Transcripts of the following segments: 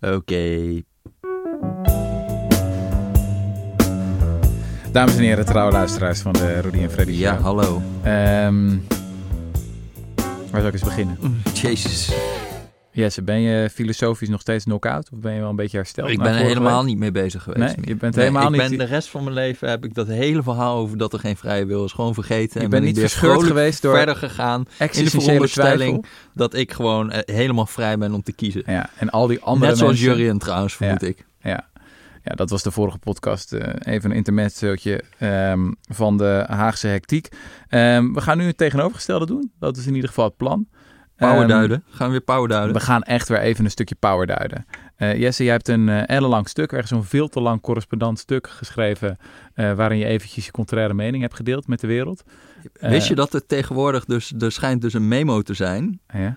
Oké. Dames en heren, trouwe luisteraars van de Rudy en Freddy Ja, Show. hallo. Ehm, waar zou ik eens beginnen? Jezus. Jesse, ben je filosofisch nog steeds knock-out? Of ben je wel een beetje hersteld? Ik ben er helemaal week? niet mee bezig geweest. Nee, je bent Nee, helemaal ik niet... ben de rest van mijn leven heb ik dat hele verhaal over dat er geen vrije wil is gewoon vergeten. bent ben niet ik verscheurd geweest door verder gegaan in de veronderstelling twijfel. dat ik gewoon eh, helemaal vrij ben om te kiezen. Ja, en al die andere Net zoals. Jurien trouwens, vermoed ik. Ja. ja, dat was de vorige podcast. eh, even een intermezzootje ehm van de Haagse hectiek. Ehm, we gaan nu het tegenovergestelde doen. Dat is in ieder geval het plan. Power Ehm, duiden. Gaan we weer power duiden? We gaan echt weer even een stukje power duiden. Eh, Jesse, jij hebt een eh ellenlang stuk, ergens zo'n veel te lang correspondant stuk geschreven, eh, waarin je eventjes je contraire mening hebt gedeeld met de wereld. Wist je dat er tegenwoordig dus, er schijnt dus een memo te zijn, Ja?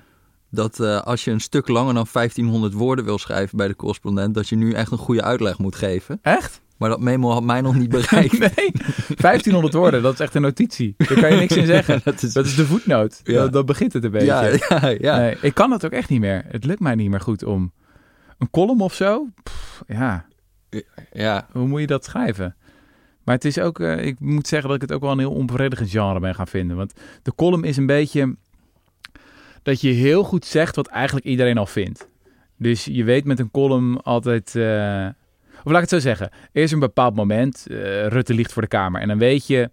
dat als je een stuk langer dan 1500 woorden wil schrijven bij de correspondent, dat je nu echt een goede uitleg moet geven. Echt? Maar dat memo had mij nog niet bereikt. Nee, 1500 woorden, dat is echt een notitie. Daar kan je niks in zeggen. dat is, Dat is de voetnoot. Ja. Dat, dat begint het een beetje. ja, ja, ja. Nee, ik kan dat ook echt niet meer. Het lukt mij niet meer goed om een column of zo. Pff, ja, ja. hoe moet je dat schrijven? Maar het is ook, eh, ik moet zeggen dat ik het ook wel een heel onbevredigend genre ben gaan vinden. Want de column is een beetje dat je heel goed zegt wat eigenlijk iedereen al vindt. Dus je weet met een column altijd. eh, of laat ik het zo zeggen. Er is een bepaald moment. eh, Rutte ligt voor de Kamer. En dan weet je.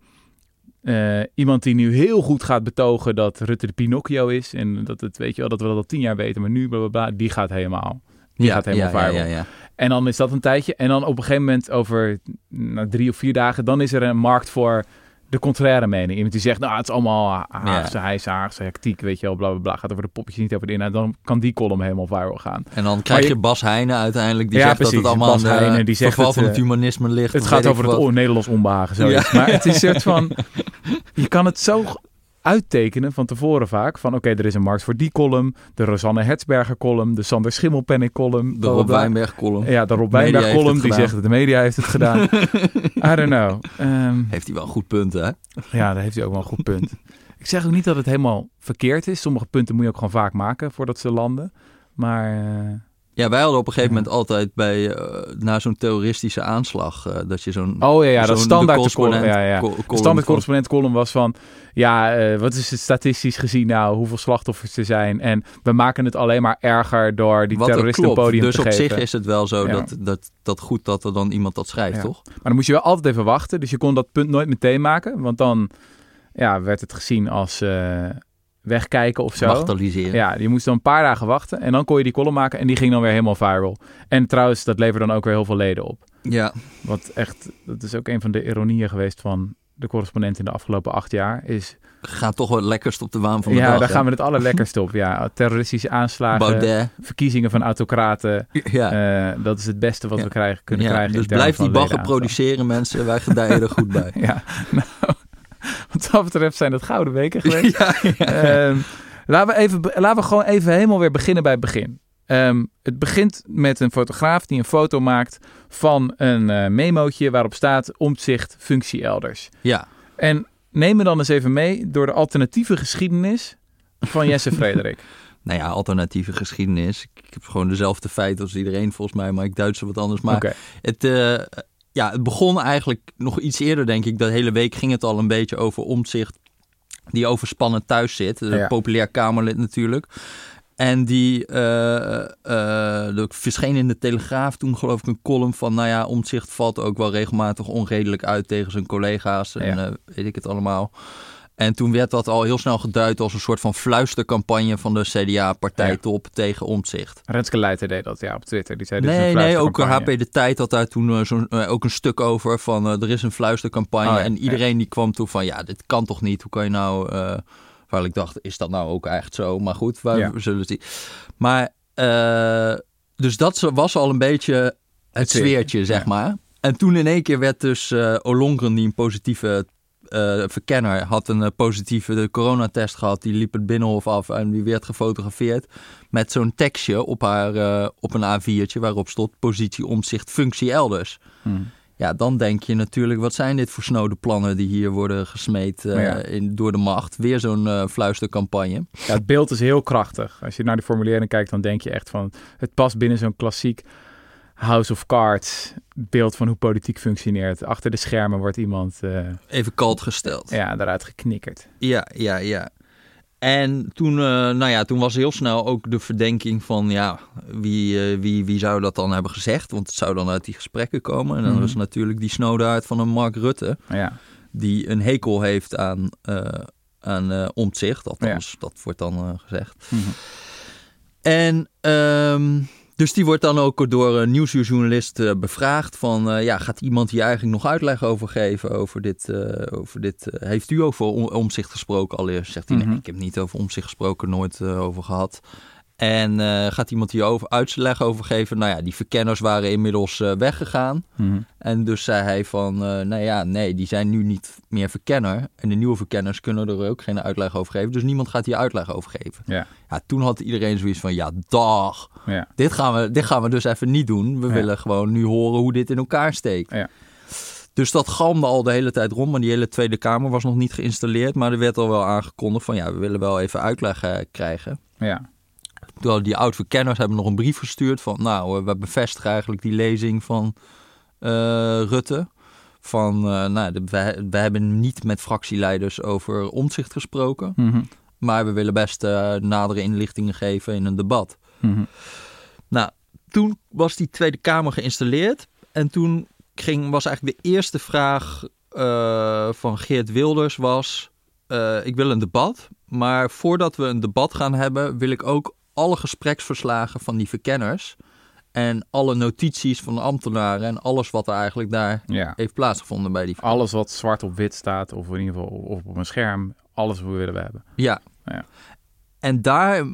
eh, iemand die nu heel goed gaat betogen dat Rutte de Pinocchio is. En dat het, weet je wel, dat we dat al tien jaar weten. Maar nu, bla bla bla, die gaat helemaal. Die ja, gaat helemaal. Ja, ja, ja. En dan is dat een tijdje. En dan op een gegeven moment, over nou, drie of vier dagen, dan is er een markt voor de contraire mening. Iemand die zegt, nou, het is allemaal Haagse, hij is Haagse hectiek, weet je wel, bla bla bla. Gaat over de poppetjes, niet over de inhoud. Dan kan die column helemaal viral gaan. En dan krijg je, je- Bas Heijnen uiteindelijk, die Ja, zegt precies. dat het allemaal Bas de die zegt het, van het eh, humanisme ligt. Het gaat over het Nederlands onbehagen, zoiets. Maar het is een soort van, je kan het zo uittekenen van tevoren vaak. Van oké, er is een markt voor die column, de Rosanne Hertzberger column, de Sander Schimmelpenninck column. De Rob. Wijnberg column. Ja, de Rob Wijnberg column, die zegt dat de media heeft het gedaan. I don't know. Ehm, Heeft hij wel een goed punt, hè? ja, daar heeft hij ook wel een goed punt. Ik zeg ook niet dat het helemaal verkeerd is. Sommige punten moet je ook gewoon vaak maken voordat ze landen. Maar eh, Ja, wij hadden op een gegeven Ja. moment altijd bij, eh, na zo'n terroristische aanslag, eh, dat je zo'n... oh ja, ja dat standaard de de column. Ja, ja. De standaard correspondent column was van... Ja, eh, wat is het statistisch gezien nou? Hoeveel slachtoffers er zijn? En we maken het alleen maar erger door die Wat terroristen klopt. podium Dus te op geven. zich is het wel zo Ja. dat, dat, dat goed dat er dan iemand dat schrijft, toch? Maar dan moest je wel altijd even wachten. Dus je kon dat punt nooit meteen maken. Want dan ja, werd het gezien als wegkijken of zo. Ja, je moest dan een paar dagen wachten en dan kon je die column maken en die ging dan weer helemaal viral. En trouwens, dat leverde dan ook weer heel veel leden op. ja. Wat echt, dat is ook een van de ironieën geweest van de correspondent in de afgelopen acht jaar. Is, Gaat toch wel lekkerst op de waan van de ja, dag. daar hè? gaan we het allerlekkerste op. Ja, terroristische aanslagen, Baudet. verkiezingen van autocraten. Ja. eh, dat is het beste wat Ja. we krijgen, kunnen ja. krijgen. Dus blijf die bagger ledenaantal. produceren, mensen. Wij gedijen er goed bij. Ja, nou, wat dat betreft zijn het gouden weken geweest. ja, ja. Ehm, laten, we even, laten we gewoon even helemaal weer beginnen bij het begin. Ehm, het begint met een fotograaf die een foto maakt van een eh, memootje waarop staat omzicht functie elders. ja. En neem me dan eens even mee door de alternatieve geschiedenis van Jesse Frederik. Nou ja, alternatieve geschiedenis. Ik heb gewoon dezelfde feiten als iedereen volgens mij, maar ik duid ze wat anders. Maar het, eh, ja, het begon eigenlijk nog iets eerder, denk ik. De hele week ging het al een beetje over omzicht die overspannen thuis zit. Een Ja. populair Kamerlid natuurlijk. En die uh, uh, verscheen in de Telegraaf toen geloof ik een column van... nou ja, Omtzigt valt ook wel regelmatig onredelijk uit tegen zijn collega's. En Ja. uh, weet ik het allemaal. En toen werd dat al heel snel geduid als een soort van fluistercampagne... van de CDA-partijtop ja. tegen Omtzigt. Renske Leijten deed dat ja, op Twitter. Die zei, nee, nee, ook. HP De Tijd had daar toen uh, zo'n, uh, ook een stuk over van... uh, er is een fluistercampagne Oh, ja. en iedereen die kwam toe van... ja, dit kan toch niet, hoe kan je nou... Waar ik dacht, is dat nou ook echt zo? Maar goed, Ja. zullen zien. Maar, dus dat was al een beetje het, Het sfeertje, zeg maar. En toen in één keer werd dus uh, Olongren, die een positieve uh, verkenner, had een uh, positieve coronatest gehad. Die liep het binnenhof af en die werd gefotografeerd met zo'n tekstje op, haar, uh, op een A4'tje waarop stond positie, omzicht, functie elders. Hmm. Ja, dan denk je natuurlijk, wat zijn dit voor snode plannen die hier worden gesmeed eh, Ja. in, door de macht? Weer zo'n eh, fluistercampagne. Ja, het beeld is heel krachtig. Als je naar de formulering kijkt, dan denk je echt van... Het past binnen zo'n klassiek House of Cards beeld van hoe politiek functioneert. Achter de schermen wordt iemand eh, Even kalt gesteld. ja, daaruit geknikkerd. Ja, ja, ja. En toen, eh, nou ja, toen was heel snel ook de verdenking van, ja, wie, eh, wie, wie zou dat dan hebben gezegd? Want het zou dan uit die gesprekken komen. En dan Mhm. was natuurlijk die snowdaard van een Mark Rutte, Ja, die een hekel heeft aan, eh aan omzicht. Althans, dat wordt dan gezegd. Mhm. En ehm, dus die wordt dan ook door een nieuwsuurjournalist eh, bevraagd van... eh, ja, gaat iemand hier eigenlijk nog uitleg over geven over dit? eh, over dit eh, heeft u over om- omzicht gesproken allereerst? Zegt hij, Mhm. nee, ik heb niet over omzicht gesproken, nooit eh, over gehad. En eh, gaat iemand hier over uitleg over geven? Nou ja, die verkenners waren inmiddels eh, weggegaan. Mhm. En dus zei hij van, eh, nou ja, nee, die zijn nu niet meer verkenner. En de nieuwe verkenners kunnen er ook geen uitleg over geven. Dus niemand gaat hier uitleg over geven. ja, Ja, toen had iedereen zoiets van, ja, dag. ja. Dit gaan, we, dit gaan we dus even niet doen. We Ja. willen gewoon nu horen hoe dit in elkaar steekt. Dus dat galmde al de hele tijd rond. Maar die hele Tweede Kamer was nog niet geïnstalleerd. Maar er werd al wel aangekondigd van, ja, we willen wel even uitleg krijgen. ja. Terwijl die oud-verkenners hebben nog een brief gestuurd van... nou, eh, we bevestigen eigenlijk die lezing van eh, Rutte. Van, eh, nou, de, we, we hebben niet met fractieleiders over omzicht gesproken. Mhm. Maar we willen best eh, nadere inlichtingen geven in een debat. Mhm. Nou, toen was die Tweede Kamer geïnstalleerd. En toen ging, was eigenlijk de eerste vraag van Geert Wilders was... ik wil een debat, maar voordat we een debat gaan hebben... wil ik ook alle gespreksverslagen van die verkenners... en alle notities van de ambtenaren... en alles wat er eigenlijk daar ja. heeft plaatsgevonden bij die... Alles wat zwart op wit staat, of in ieder geval of op een scherm, alles wat willen we hebben. Ja. Ja. En daar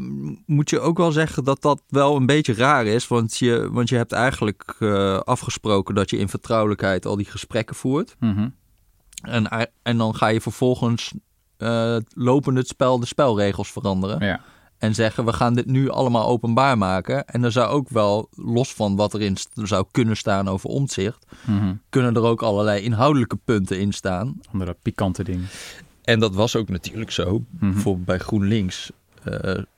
moet je ook wel zeggen dat dat wel een beetje raar is. Want je, want je hebt eigenlijk eh, afgesproken dat je in vertrouwelijkheid al die gesprekken voert. Mhm. En, en dan ga je vervolgens eh lopend het spel de spelregels veranderen. Ja, En zeggen we gaan dit nu allemaal openbaar maken. En er zou ook wel, los van wat erin zou kunnen staan over omzicht... Mhm. kunnen er ook allerlei inhoudelijke punten in staan. andere pikante dingen. En dat was ook natuurlijk zo. Mhm. Bijvoorbeeld bij GroenLinks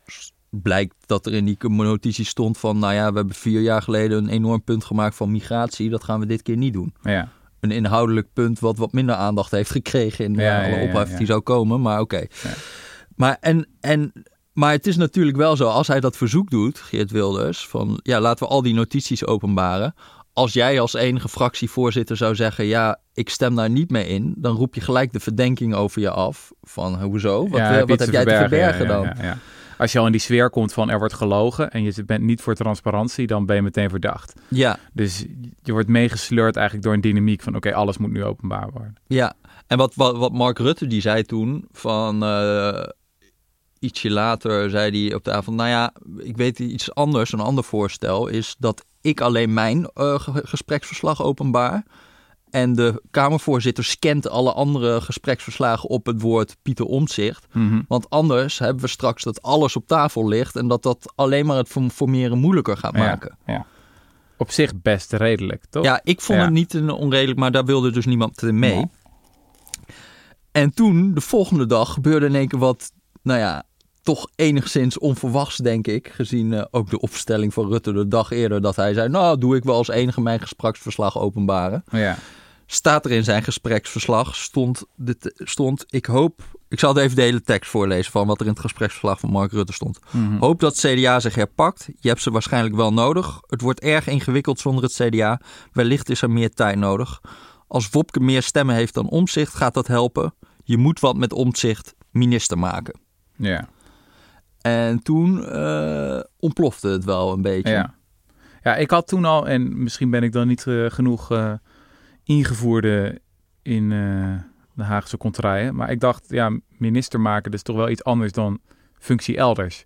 s- blijkt dat er in die notitie stond van... nou ja, we hebben vier jaar geleden een enorm punt gemaakt van migratie. Dat gaan we dit keer niet doen. Ja, Een inhoudelijk punt wat wat minder aandacht heeft gekregen... in Ja, alle ja, ophef die zou komen, maar oké. Maar, en, en, maar het is natuurlijk wel zo, als hij dat verzoek doet, Geert Wilders... van ja, laten we al die notities openbaren... Als jij als enige fractievoorzitter zou zeggen: Ja, ik stem daar niet mee in, dan roep je gelijk de verdenking over je af. Van hoezo? Wat, Ja, eh, je wat heb jij te verbergen ja, dan? ja, ja. Als je al in die sfeer komt van er wordt gelogen en je bent niet voor transparantie, dan ben je meteen verdacht. Ja, Dus je wordt meegesleurd eigenlijk door een dynamiek van oké, alles moet nu openbaar worden. ja. En wat, wat, wat Mark Rutte die zei toen, van eh, ietsje later zei hij op de avond, nou ja, ik weet iets anders, een ander voorstel is dat ik alleen mijn eh, ge- gespreksverslag openbaar. En de Kamervoorzitter scant alle andere gespreksverslagen op het woord Pieter Omtzigt. Mhm. Want anders hebben we straks dat alles op tafel ligt en dat dat alleen maar het form- formeren moeilijker gaat Ja, maken. Ja, Op zich best redelijk, toch? Ja, ik vond Ja. het niet een onredelijk, maar daar wilde dus niemand mee. En toen, de volgende dag, gebeurde in één keer wat, nou ja, toch enigszins onverwachts, denk ik. Gezien eh, ook de opstelling van Rutte de dag eerder, dat hij zei, nou, doe ik wel als enige mijn gespreksverslag openbaren. Ja. Staat er in zijn gespreksverslag, stond, dit, stond ik hoop, ik zal even de hele tekst voorlezen van wat er in het gespreksverslag van Mark Rutte stond. Mhm. Hoop dat CDA zich herpakt. Je hebt ze waarschijnlijk wel nodig. Het wordt erg ingewikkeld zonder het CDA. Wellicht is er meer tijd nodig. Als Wopke meer stemmen heeft dan Omzicht, gaat dat helpen. Je moet wat met Omzicht minister maken. ja. En toen eh, ontplofte het wel een beetje. Ja. ja, ik had toen al, en misschien ben ik dan niet eh, genoeg eh, ingevoerde in de Haagse contraien, maar ik dacht, ja, minister maken is toch wel iets anders dan functie elders.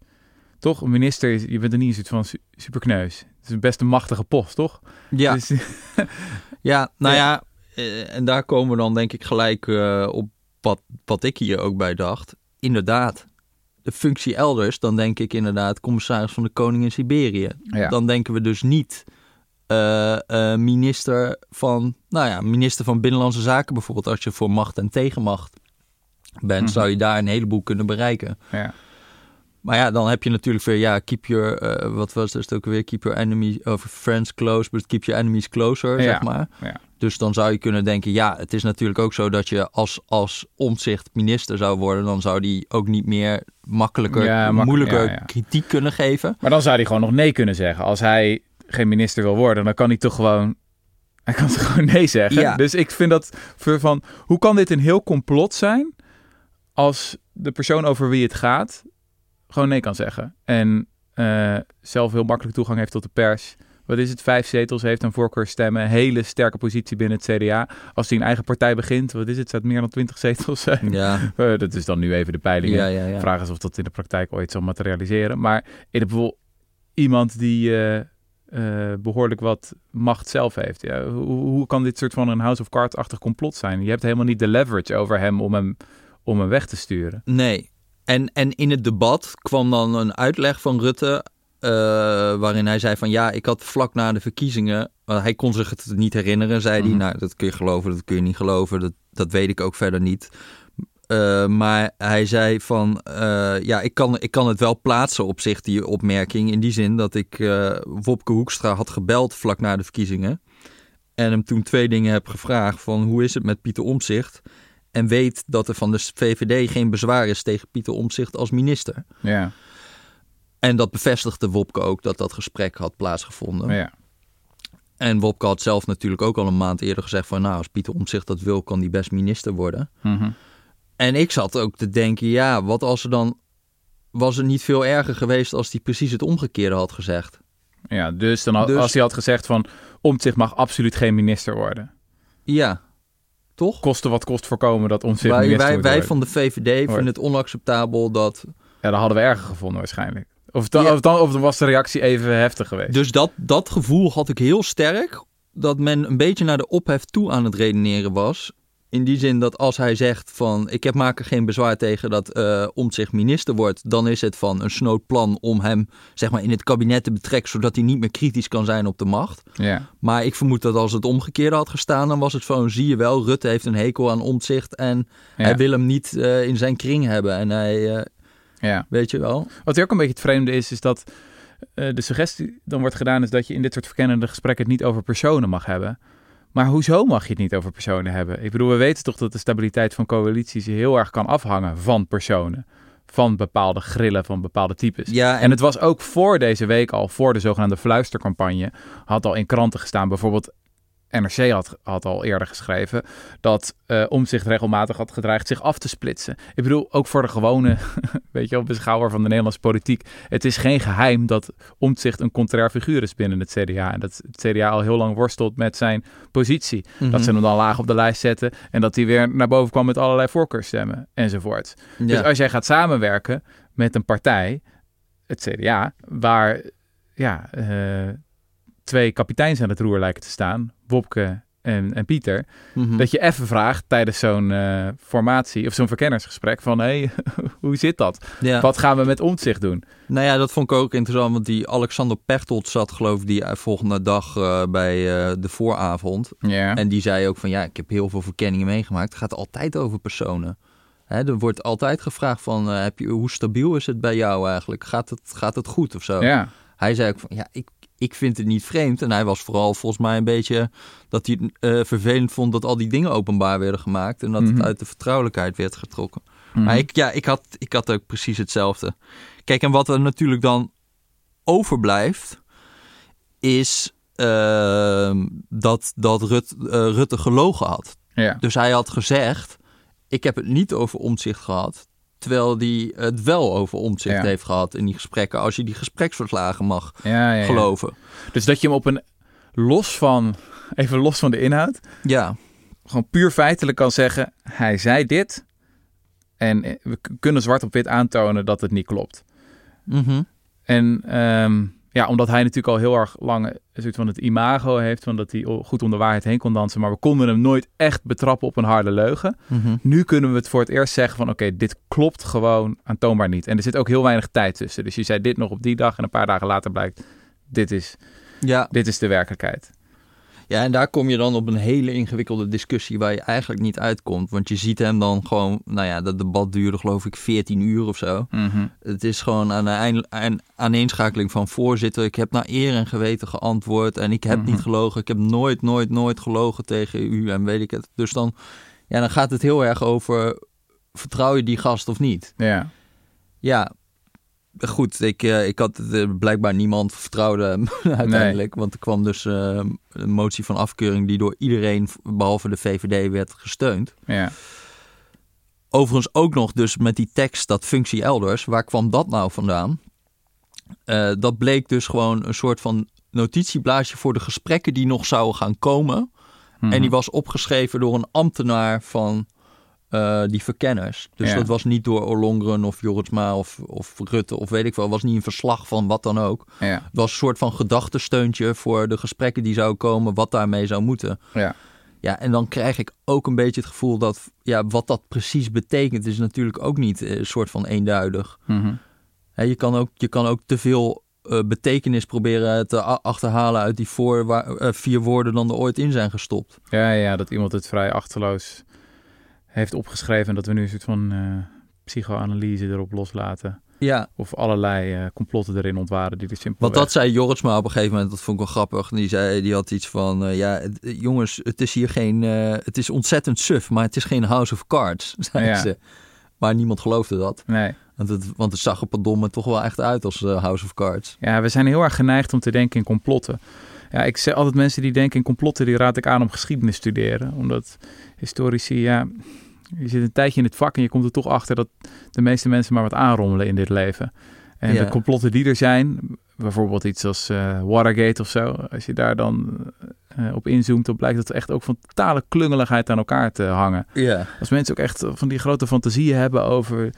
Toch? Een minister, is, je bent er niet een soort van su- superkneus. Het is best een machtige post, toch? Ja, Dus, ja nou Ja. ja, en daar komen we dan denk ik gelijk op wat, wat ik hier ook bij dacht. Inderdaad, de functie elders, dan denk ik inderdaad commissaris van de Koning in Siberië. ja. dan denken we dus niet eh, eh, minister van, nou ja, minister van Binnenlandse Zaken bijvoorbeeld. Als je voor macht en tegenmacht bent, Mhm. zou je daar een heleboel kunnen bereiken. Ja. Maar ja, dan heb je natuurlijk weer, ja, keep your, eh, wat was het ook weer, keep your enemy, of friends close, but keep your enemies closer, Ja, zeg maar. ja. Dus dan zou je kunnen denken, ja, het is natuurlijk ook zo dat je als, als omzicht minister zou worden, dan zou die ook niet meer makkelijker, Ja, mak- moeilijker ja, ja. kritiek kunnen geven. Maar dan zou hij gewoon nog nee kunnen zeggen. Als hij geen minister wil worden, dan kan hij toch gewoon... Hij kan toch gewoon nee zeggen. Ja. Dus ik vind dat voor van... Hoe kan dit een heel complot zijn... als de persoon over wie het gaat... gewoon nee kan zeggen. En eh, zelf heel makkelijk toegang heeft tot de pers. Wat is het? Vijf zetels heeft een voorkeurstemmen. Hele sterke positie binnen het CDA. Als hij een eigen partij begint... Wat is het? Zou het meer dan twintig zetels zijn? Ja, Eh, dat is dan nu even de peilingen. ja, ja. ja. Vraag is of dat in de praktijk ooit zal materialiseren. Maar in de, bijvoorbeeld iemand die eh, eh, behoorlijk wat macht zelf heeft. Ja, hoe, hoe kan dit soort van een House of Cards-achtig complot zijn? Je hebt helemaal niet de leverage over hem om hem, om hem weg te sturen. Nee. En, en in het debat kwam dan een uitleg van Rutte. Eh, waarin hij zei van ja, ik had vlak na de verkiezingen. hij kon zich het niet herinneren, zei hij. Mhm. Nou, dat kun je geloven, dat kun je niet geloven. Dat, dat weet ik ook verder niet. Eh, maar hij zei van eh, ja, ik kan, ik kan het wel plaatsen op zich, die opmerking. In die zin dat ik Wopke Hoekstra had gebeld vlak na de verkiezingen. En hem toen twee dingen heb gevraagd van hoe is het met Pieter Omzicht? En weet dat er van de VVD geen bezwaar is tegen Pieter Omzicht als minister. Ja, En dat bevestigde Wopke ook dat dat gesprek had plaatsgevonden. ja. En Wopke had zelf natuurlijk ook al een maand eerder gezegd van nou, als Pieter Omzicht dat wil, kan die best minister worden. Mhm. En ik zat ook te denken, ja, wat als er dan... Was het niet veel erger geweest als hij precies het omgekeerde had gezegd? ja dus, dan, had- Dus- als hij had gezegd van... Omtzigt mag absoluut geen minister worden. Ja, toch? Kosten wat kost voorkomen dat Omtzigt Wij, minister wij, wordt wij worden. van de VVD vinden het onacceptabel dat... Ja, dat hadden we erger gevonden waarschijnlijk. Of dan, Ja. of, dan, of dan was de reactie even heftig geweest. Dus dat, dat gevoel had ik heel sterk. Dat men een beetje naar de ophef toe aan het redeneren was. In die zin dat als hij zegt van... ik heb maak er geen bezwaar tegen dat eh Omtzigt minister wordt... dan is het van een snood plan om hem zeg maar, in het kabinet te betrekken... zodat hij niet meer kritisch kan zijn op de macht. Ja, Maar ik vermoed dat als het omgekeerde had gestaan... dan was het van, zie je wel, Rutte heeft een hekel aan Omtzigt... en ja, hij wil hem niet eh, in zijn kring hebben. En hij, eh, ja. weet je wel... Wat ook een beetje het vreemde is, is dat eh, de suggestie dan wordt gedaan is dat je in dit soort verkennende gesprekken het niet over personen mag hebben. Maar hoezo mag je het niet over personen hebben? Ik bedoel, we weten toch dat de stabiliteit van coalities heel erg kan afhangen van personen. Van bepaalde grillen, van bepaalde types. Ja, En het was ook voor deze week al, voor de zogenaamde fluistercampagne, had al in kranten gestaan. Bijvoorbeeld NRC had, had al eerder geschreven dat eh Omzicht regelmatig had gedreigd zich af te splitsen. Ik bedoel, ook voor de gewone, weet je beschouwer van de Nederlandse politiek. Het is geen geheim dat Omzicht een contrair figuur is binnen het CDA. En dat het CDA al heel lang worstelt met zijn positie. Mhm. Dat ze hem dan laag op de lijst zetten en dat hij weer naar boven kwam met allerlei voorkeurstemmen enzovoort. Ja. Dus als jij gaat samenwerken met een partij, het CDA, waar ja, eh, twee kapiteins aan het roer lijken te staan, Wopke en, en Pieter, Mhm. dat je even vraagt tijdens zo'n eh, formatie of zo'n verkennersgesprek van hé, hey, hoe zit dat? ja. Wat gaan we met omzicht doen? Nou ja, dat vond ik ook interessant, want die Alexander Pechtold zat geloof ik die volgende dag eh, bij eh, de vooravond. En die zei ook van ja, ik heb heel veel verkenningen meegemaakt. Het gaat altijd over personen. Hè, er wordt altijd gevraagd van eh, heb je, hoe stabiel is het bij jou eigenlijk? Gaat het, gaat het goed of zo? Hij zei ook van ja, ik, ik vind het niet vreemd. En hij was vooral volgens mij een beetje dat hij het eh, vervelend vond dat al die dingen openbaar werden gemaakt. En dat Mhm. het uit de vertrouwelijkheid werd getrokken. Mhm. Maar ik, ja, ik, had, ik had ook precies hetzelfde. Kijk, en wat er natuurlijk dan overblijft, is ehm, dat, dat Rut, eh, Rutte gelogen had. ja. Dus hij had gezegd, ik heb het niet over omzicht gehad. Terwijl hij het wel over omzicht Ja. heeft gehad in die gesprekken. Als je die gespreksverslagen mag Ja, ja, ja. geloven. Dus dat je hem op een los van, even los van de inhoud, Ja, gewoon puur feitelijk kan zeggen, hij zei dit en eh, we kunnen zwart op wit aantonen dat het niet klopt. Mhm. En ehm, ja, omdat hij natuurlijk al heel erg lang een soort van het imago heeft, van dat hij goed om de waarheid heen kon dansen, maar we konden hem nooit echt betrappen op een harde leugen. Mhm. Nu kunnen we het voor het eerst zeggen van oké, dit klopt gewoon aantoonbaar niet. En er zit ook heel weinig tijd tussen. Dus je zei dit nog op die dag en een paar dagen later blijkt, dit is, Ja. Dit is de werkelijkheid. Ja, en daar kom je dan op een hele ingewikkelde discussie waar je eigenlijk niet uitkomt. Want je ziet hem dan gewoon, nou ja, dat debat duurde geloof ik 14 uur of zo. Mhm. Het is gewoon aan een aan, aaneenschakeling van voorzitter. Ik heb naar eer en geweten geantwoord en ik heb Mhm. niet gelogen. Ik heb nooit, nooit, nooit gelogen tegen u en weet ik het. Dus dan, ja, dan gaat het heel erg over, vertrouw je die gast of niet? Ja. Ja, goed. Ik, eh, ik had eh, blijkbaar niemand vertrouwde hem uiteindelijk. Want er kwam dus eh, een motie van afkeuring die door iedereen, behalve de VVD, werd gesteund. Ja. Overigens ook nog dus met die tekst, dat functie elders. Waar kwam dat nou vandaan? Eh, dat bleek dus gewoon een soort van notitieblaadje voor de gesprekken die nog zouden gaan komen. Mhm. En die was opgeschreven door een ambtenaar van eh, die verkenners. Dus Ja. dat was niet door Ollongren of Jorritsma of, of Rutte of weet ik wel. Was niet een verslag van wat dan ook. Ja. Het was een soort van gedachtensteuntje voor de gesprekken die zouden komen, wat daarmee zou moeten. Ja. Ja, en dan krijg ik ook een beetje het gevoel dat ja, wat dat precies betekent, is natuurlijk ook niet eh, een soort van eenduidig. Mhm. Je, kan ook, je kan ook te veel eh, betekenis proberen te achterhalen uit die voor, vier woorden dan er ooit in zijn gestopt. Ja, ja, dat iemand het vrij achterloos heeft opgeschreven en dat we nu een soort van eh, psychoanalyse erop loslaten. Ja, Of allerlei eh, complotten erin ontwaren die er simpel want dat zei Jorritsma op een gegeven moment, dat vond ik wel grappig. Die, zei, die had iets van, eh, ja, jongens, het is hier geen, het is ontzettend suf, maar het is geen House of Cards, zei Ja. ze. Maar niemand geloofde dat. Nee. Want het, want het zag er verdomme toch wel echt uit als House of Cards. Ja, we zijn heel erg geneigd om te denken in complotten. Ja, ik zeg altijd mensen die denken in complotten, die raad ik aan om geschiedenis te studeren. Omdat historici, ja, je zit een tijdje in het vak en je komt er toch achter dat de meeste mensen maar wat aanrommelen in dit leven. En Ja. de complotten die er zijn, bijvoorbeeld iets als eh, Watergate of zo, als je daar dan eh, op inzoomt, dan blijkt het echt ook van totale klungeligheid aan elkaar te hangen. Ja. Als mensen ook echt van die grote fantasieën hebben over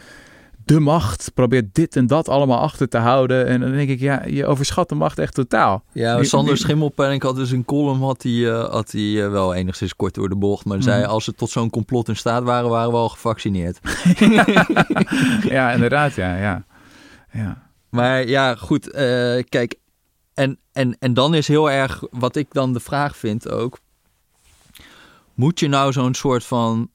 de macht, probeert dit en dat allemaal achter te houden. En dan denk ik, ja, je overschat de macht echt totaal. Ja, Nu- Sander nu- had dus een column, had hij had hij, eh, wel enigszins kort door de bocht. Maar zei, Mhm. als ze tot zo'n complot in staat waren, waren we al gevaccineerd. ja, inderdaad, ja, ja. ja. Maar ja, goed, eh, kijk. En, en, en dan is heel erg, wat ik dan de vraag vind ook. Moet je nou zo'n soort van,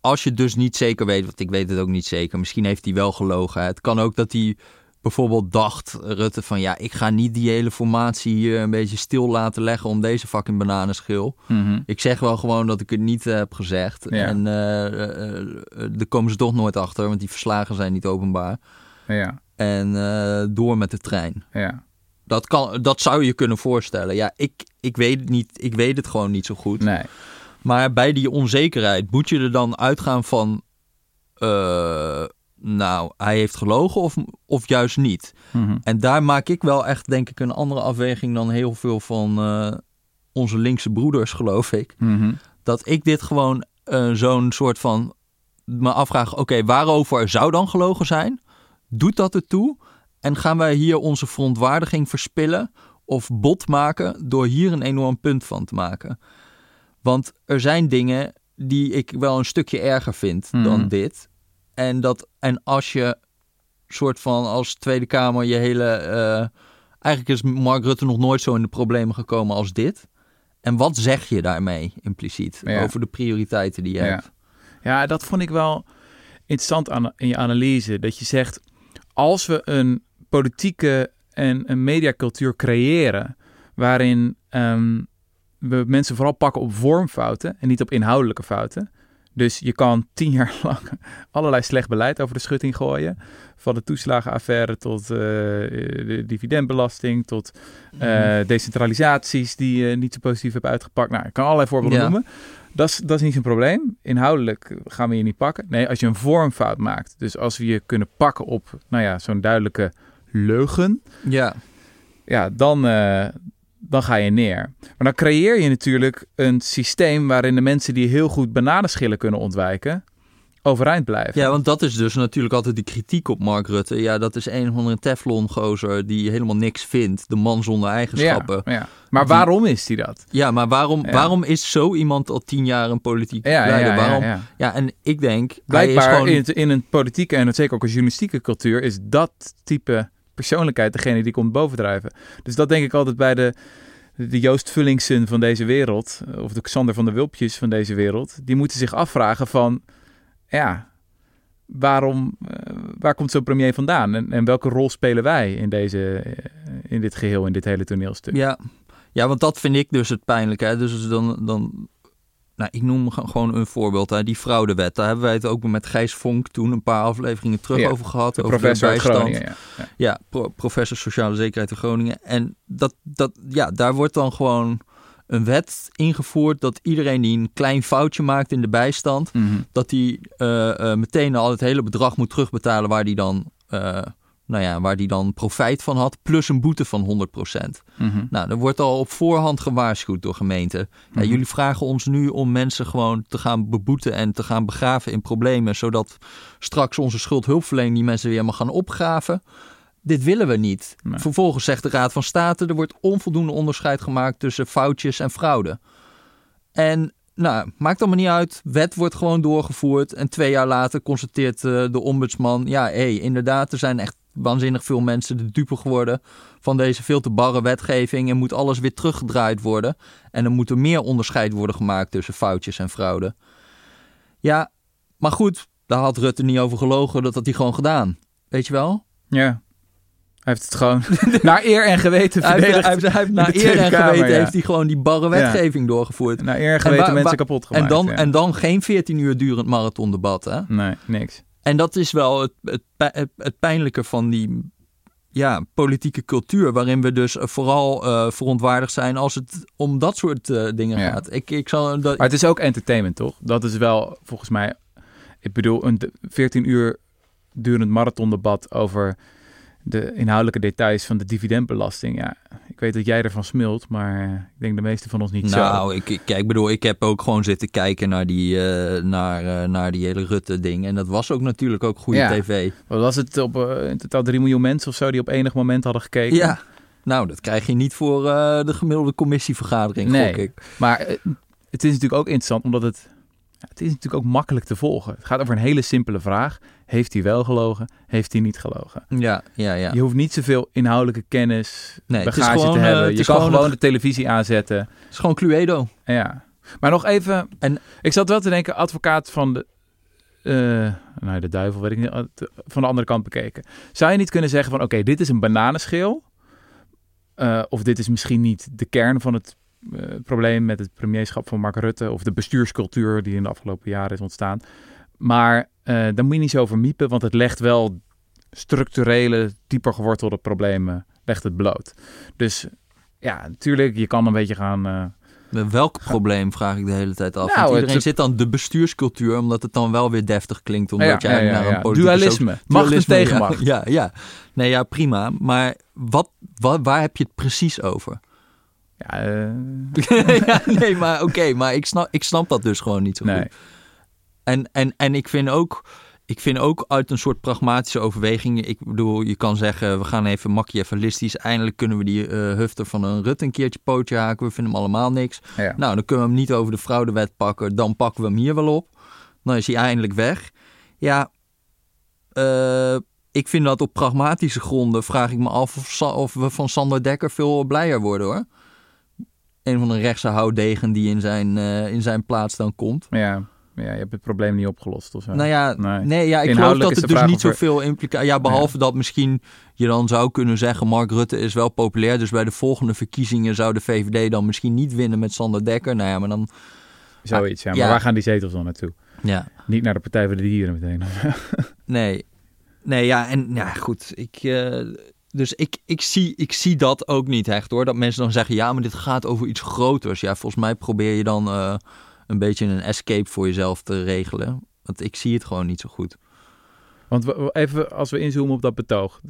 als je dus niet zeker weet, want ik weet het ook niet zeker. Misschien heeft hij wel gelogen. Het kan ook dat hij bijvoorbeeld dacht, Rutte, van ja, ik ga niet die hele formatie hier een beetje stil laten leggen om deze fucking bananenschil. Mhm. Ik zeg wel gewoon dat ik het niet eh, heb gezegd. Ja. En eh, eh, eh, daar komen ze toch nooit achter, want die verslagen zijn niet openbaar. ja, En eh, door met de trein. ja. Dat, kan, dat zou je kunnen voorstellen. Ja, ik, ik weet het niet. Ik weet het gewoon niet zo goed. Nee. Maar bij die onzekerheid moet je er dan uitgaan van... eh, nou, hij heeft gelogen of, of juist niet. Mhm. En daar maak ik wel echt, denk ik, een andere afweging dan heel veel van eh, onze linkse broeders, geloof ik. Mhm. Dat ik dit gewoon eh, zo'n soort van me afvraag: oké, waarover zou dan gelogen zijn? Doet dat ertoe? En gaan wij hier onze verontwaardiging verspillen of bot maken door hier een enorm punt van te maken? Want er zijn dingen die ik wel een stukje erger vind Mhm. dan dit. En, dat, en als je soort van als Tweede Kamer je hele. eh, eigenlijk is Mark Rutte nog nooit zo in de problemen gekomen als dit. En wat zeg je daarmee impliciet Ja. over de prioriteiten die je Ja. hebt? Ja, dat vond ik wel interessant aan, in je analyse. Dat je zegt, als we een politieke en een mediacultuur creëren... waarin ehm, we mensen vooral pakken op vormfouten en niet op inhoudelijke fouten... Dus je kan tien jaar lang allerlei slecht beleid over de schutting gooien. Van de toeslagenaffaire tot eh, de dividendbelasting, tot eh, decentralisaties die je niet zo positief hebt uitgepakt. Nou, ik kan allerlei voorbeelden Ja. noemen. Dat is, dat is niet zo'n probleem. Inhoudelijk gaan we je niet pakken. Nee, als je een vormfout maakt. Dus als we je kunnen pakken op nou ja, zo'n duidelijke leugen. Ja, Ja, dan, eh, dan ga je neer. Maar dan creëer je natuurlijk een systeem waarin de mensen die heel goed bananenschillen kunnen ontwijken, overeind blijven. ja, want dat is dus natuurlijk altijd de kritiek op Mark Rutte. Ja, dat is een of andere Teflon-gozer die helemaal niks vindt. De man zonder eigenschappen. Ja, ja. Maar Die- waarom is die dat? Ja, maar waarom, Ja. waarom is zo iemand al tien jaar een politiek leider? ja, waarom? ja. Ja, en ik denk, hij Blijkbaar gewoon... in, het- in een politieke en zeker ook een journalistieke cultuur is dat type persoonlijkheid degene die komt bovendrijven. Dus dat denk ik altijd bij de, de Joost Vullingsen van deze wereld, of de Xander van der Wulpjes van deze wereld. Die moeten zich afvragen van, ja, waarom, eh, waar komt zo'n premier vandaan? En, en welke rol spelen wij in, deze, eh, in dit geheel, in dit hele toneelstuk? Ja. ja, want dat vind ik dus het pijnlijke. Hè? Dus dan, dan nou, ik noem gewoon een voorbeeld. Hè. Die fraudewet, daar hebben wij het ook met Gijs Vonk toen een paar afleveringen terug over gehad. De over professor de bijstand. Groningen, ja. ja. Ja, pro- professor Sociale Zekerheid in Groningen. En dat, dat, ja, daar wordt dan gewoon een wet ingevoerd dat iedereen die een klein foutje maakt in de bijstand, Mhm. dat die eh, eh, meteen al het hele bedrag moet terugbetalen waar die dan, eh, nou ja, waar die dan profijt van had, plus een boete van 100%. Mhm. Nou, er wordt al op voorhand gewaarschuwd door gemeenten. Ja, Mhm. jullie vragen ons nu om mensen gewoon te gaan beboeten en te gaan begraven in problemen, zodat straks onze schuldhulpverlening die mensen weer mag gaan opgraven. Dit willen we niet. Nee. Vervolgens zegt de Raad van State, er wordt onvoldoende onderscheid gemaakt tussen foutjes en fraude. En nou, maakt allemaal niet uit. Wet wordt gewoon doorgevoerd. En twee jaar later constateert eh, de ombudsman... ja, hé, hey, inderdaad, er zijn echt waanzinnig veel mensen de dupe geworden... van deze veel te barre wetgeving... en moet alles weer teruggedraaid worden. En er moet er meer onderscheid worden gemaakt tussen foutjes en fraude. Ja, maar goed, daar had Rutte niet over gelogen. Dat had hij gewoon gedaan. Weet je wel? Ja. Hij heeft het gewoon naar eer en geweten Hij heeft, verdedigd. hij heeft, hij heeft in naar eer en Kamer, geweten ja. heeft hij gewoon die barre wetgeving doorgevoerd. Naar eer en En geweten waar- mensen kapot gemaakt. En dan, ja. en dan geen 14 uur durend marathondebat. Hè? Nee, niks. En dat is wel het, het, het, pijnlijke van die ja, politieke cultuur. Waarin we dus vooral eh, verontwaardigd zijn als het om dat soort eh, dingen Ja. gaat. Ik, ik zal, dat, Maar het is ook entertainment, toch? Dat is wel volgens mij. Ik bedoel, een de- 14 uur durend marathondebat over de inhoudelijke details van de dividendbelasting. Ja, ik weet dat jij ervan smult, maar ik denk de meeste van ons niet zo. nou, ik, ik, kijk, bedoel, ik heb ook gewoon zitten kijken naar die, eh, naar, eh, naar die hele Rutte-ding. En dat was ook natuurlijk ook goede Ja. tv. Wat was het op eh, in totaal 3 miljoen mensen of zo die op enig moment hadden gekeken? Ja, nou, dat krijg je niet voor de gemiddelde commissievergadering, Nee. gok ik. Maar het is natuurlijk ook interessant, omdat het, het is natuurlijk ook makkelijk te volgen. Het gaat over een hele simpele vraag. Heeft hij wel gelogen? Heeft hij niet gelogen? Ja, ja, ja. Je hoeft niet zoveel inhoudelijke kennis, Nee, het is bagage gewoon, te eh, hebben. het je kan gewoon de televisie aanzetten. Het is gewoon Cluedo. Ja. Maar nog even, En- ik zat wel te denken, advocaat van de, eh, nou de duivel, weet ik niet, eh, van de andere kant bekeken. Zou je niet kunnen zeggen van, oké, dit is een bananenschil. Eh, of dit is misschien niet de kern van het eh, probleem met het premierschap van Mark Rutte. Of de bestuurscultuur die in de afgelopen jaren is ontstaan. Maar eh daar moet je niet zo over miepen, want het legt wel structurele, dieper gewortelde problemen, legt het bloot. Dus ja, natuurlijk, je kan een beetje gaan... eh, Welk probleem vraag ik de hele tijd af? Nou, Want iedereen het- zit dan de bestuurscultuur, omdat het dan wel weer deftig klinkt. Omdat ja, je eigenlijk ja, naar een politieke Dualisme, soci- macht en tegenmacht. Ja, ja. Nee, ja, prima. Maar wat, wat, waar heb je het precies over? Ja, eh, nee, maar oké, maar ik snap, ik snap dat dus gewoon niet zo nee. goed. En, en, en ik vind ook, ik vind ook uit een soort pragmatische overweging. Ik bedoel, je kan zeggen, we gaan even machiavellistisch. Eindelijk kunnen we die eh hufter van een Rutte een keertje pootje haken. We vinden hem allemaal niks. Ja. Nou, dan kunnen we hem niet over de fraudewet pakken. Dan pakken we hem hier wel op. Dan is hij eindelijk weg. Ja, eh, ik vind dat op pragmatische gronden vraag ik me af of, of we van Sander Dekker veel blijer worden hoor. Een van de rechtse houtdegen die in zijn, eh, in zijn plaats dan komt. Ja, ja, je hebt het probleem niet opgelost of zo. Nou ja, Nee. nee, ja ik geloof dat het dus niet er- zoveel implicatie... Ja, behalve dat misschien je dan zou kunnen zeggen... Mark Rutte is wel populair, dus bij de volgende verkiezingen... zou de VVD dan misschien niet winnen met Sander Dekker. Nou ja, maar dan... Zoiets, ja. Maar Ja. waar gaan die zetels dan naartoe? Ja, Niet naar de Partij voor de Dieren meteen. nee. Nee, ja, en ja, goed. Ik, eh, dus ik, ik, zie, ik zie dat ook niet echt hoor. Dat mensen dan zeggen, ja, maar dit gaat over iets groters. Ja, volgens mij probeer je dan eh, een beetje een escape voor jezelf te regelen. Want ik zie het gewoon niet zo goed. Want even als we inzoomen op dat betoog.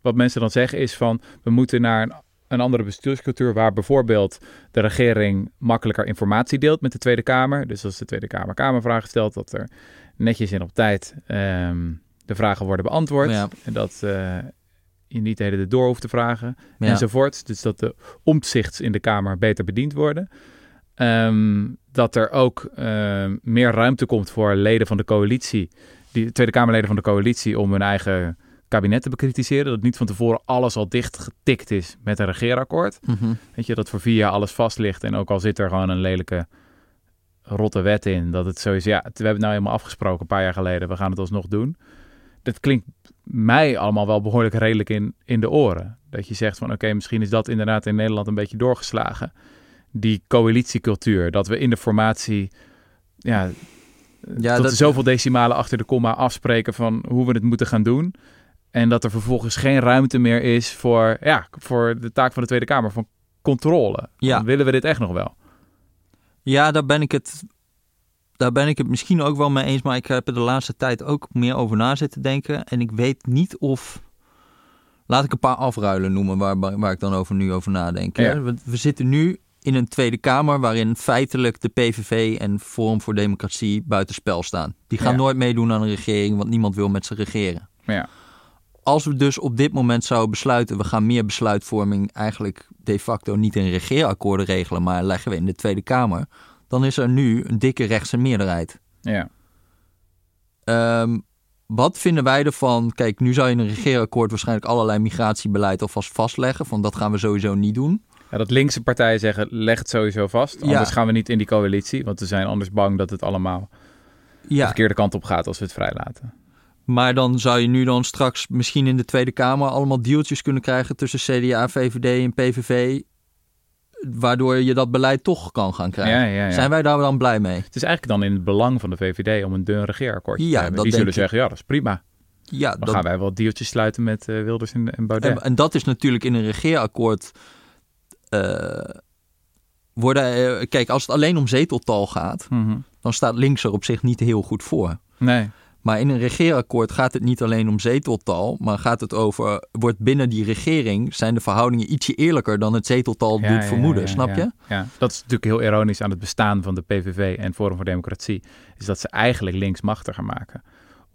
Wat mensen dan zeggen is van, we moeten naar een, een andere bestuurscultuur... waar bijvoorbeeld de regering makkelijker informatie deelt met de Tweede Kamer. Dus als de Tweede Kamer Kamervragen stelt... dat er netjes en op tijd ehm, de vragen worden beantwoord. Ja. En dat eh, je niet de hele tijd door hoeft te vragen. Ja. enzovoort. Dus dat de omzichts in de Kamer beter bediend worden. Ehm, dat er ook ehm, meer ruimte komt voor leden van de coalitie, die Tweede Kamerleden van de coalitie, om hun eigen kabinet te bekritiseren. Dat niet van tevoren alles al dicht getikt is met een regeerakkoord. Mhm. Weet je, dat voor vier jaar alles vast ligt. En ook al zit er gewoon een lelijke rotte wet in. Dat het zo is, ja, we hebben het nou helemaal afgesproken een paar jaar geleden. We gaan het alsnog doen. Dat klinkt mij allemaal wel behoorlijk redelijk in, in de oren. Dat je zegt van oké, misschien is dat inderdaad in Nederland een beetje doorgeslagen. Die coalitiecultuur, dat we in de formatie ja, Ja, tot dat- zoveel decimalen achter de komma afspreken van hoe we het moeten gaan doen. En dat er vervolgens geen ruimte meer is voor, ja, voor de taak van de Tweede Kamer, van controle. Ja. Dan willen we dit echt nog wel? Ja, daar ben ik het. Daar ben ik het misschien ook wel mee eens, maar ik heb er de laatste tijd ook meer over na zitten denken. En ik weet niet of. Laat ik een paar afruilen noemen waar, waar ik dan over nu over nadenk. Ja. We, we zitten nu in een Tweede Kamer waarin feitelijk de PVV en Forum voor Democratie buitenspel staan. Die gaan Ja. nooit meedoen aan een regering, want niemand wil met ze regeren. Ja, Als we dus op dit moment zouden besluiten, we gaan meer besluitvorming eigenlijk de facto niet in regeerakkoorden regelen, maar leggen we in de Tweede Kamer, dan is er nu een dikke rechtse meerderheid. ja. Ehm, wat vinden wij ervan? Kijk, nu zou je in een regeerakkoord waarschijnlijk allerlei migratiebeleid alvast vastleggen, van dat gaan we sowieso niet doen. Ja, dat linkse partijen zeggen, leg het sowieso vast. Ja. Anders gaan we niet in die coalitie, want we zijn anders bang dat het allemaal de Ja, verkeerde kant op gaat als we het vrijlaten. maar dan zou je nu dan straks misschien in de Tweede Kamer allemaal deeltjes kunnen krijgen tussen CDA, VVD en PVV, waardoor je dat beleid toch kan gaan krijgen. Ja. Zijn wij daar dan blij mee? Het is eigenlijk dan in het belang van de VVD om een dun regeerakkoordje Ja, te hebben. Die zullen ik. zeggen, ja, dat is prima. Ja, Dan dat, gaan wij wel deeltjes sluiten met eh, Wilders en, en Baudet. en, en dat is natuurlijk in een regeerakkoord. Eh, worden, eh, kijk, als het alleen om zeteltal gaat, Mhm. dan staat links er op zich niet heel goed voor. Nee, Maar in een regeerakkoord gaat het niet alleen om zeteltal, maar gaat het over, wordt binnen die regering, zijn de verhoudingen ietsje eerlijker dan het zeteltal Ja, doet ja, vermoeden, ja, snap je? Ja, dat is natuurlijk heel ironisch aan het bestaan van de PVV en Forum voor Democratie. Is dat ze eigenlijk links machtiger maken.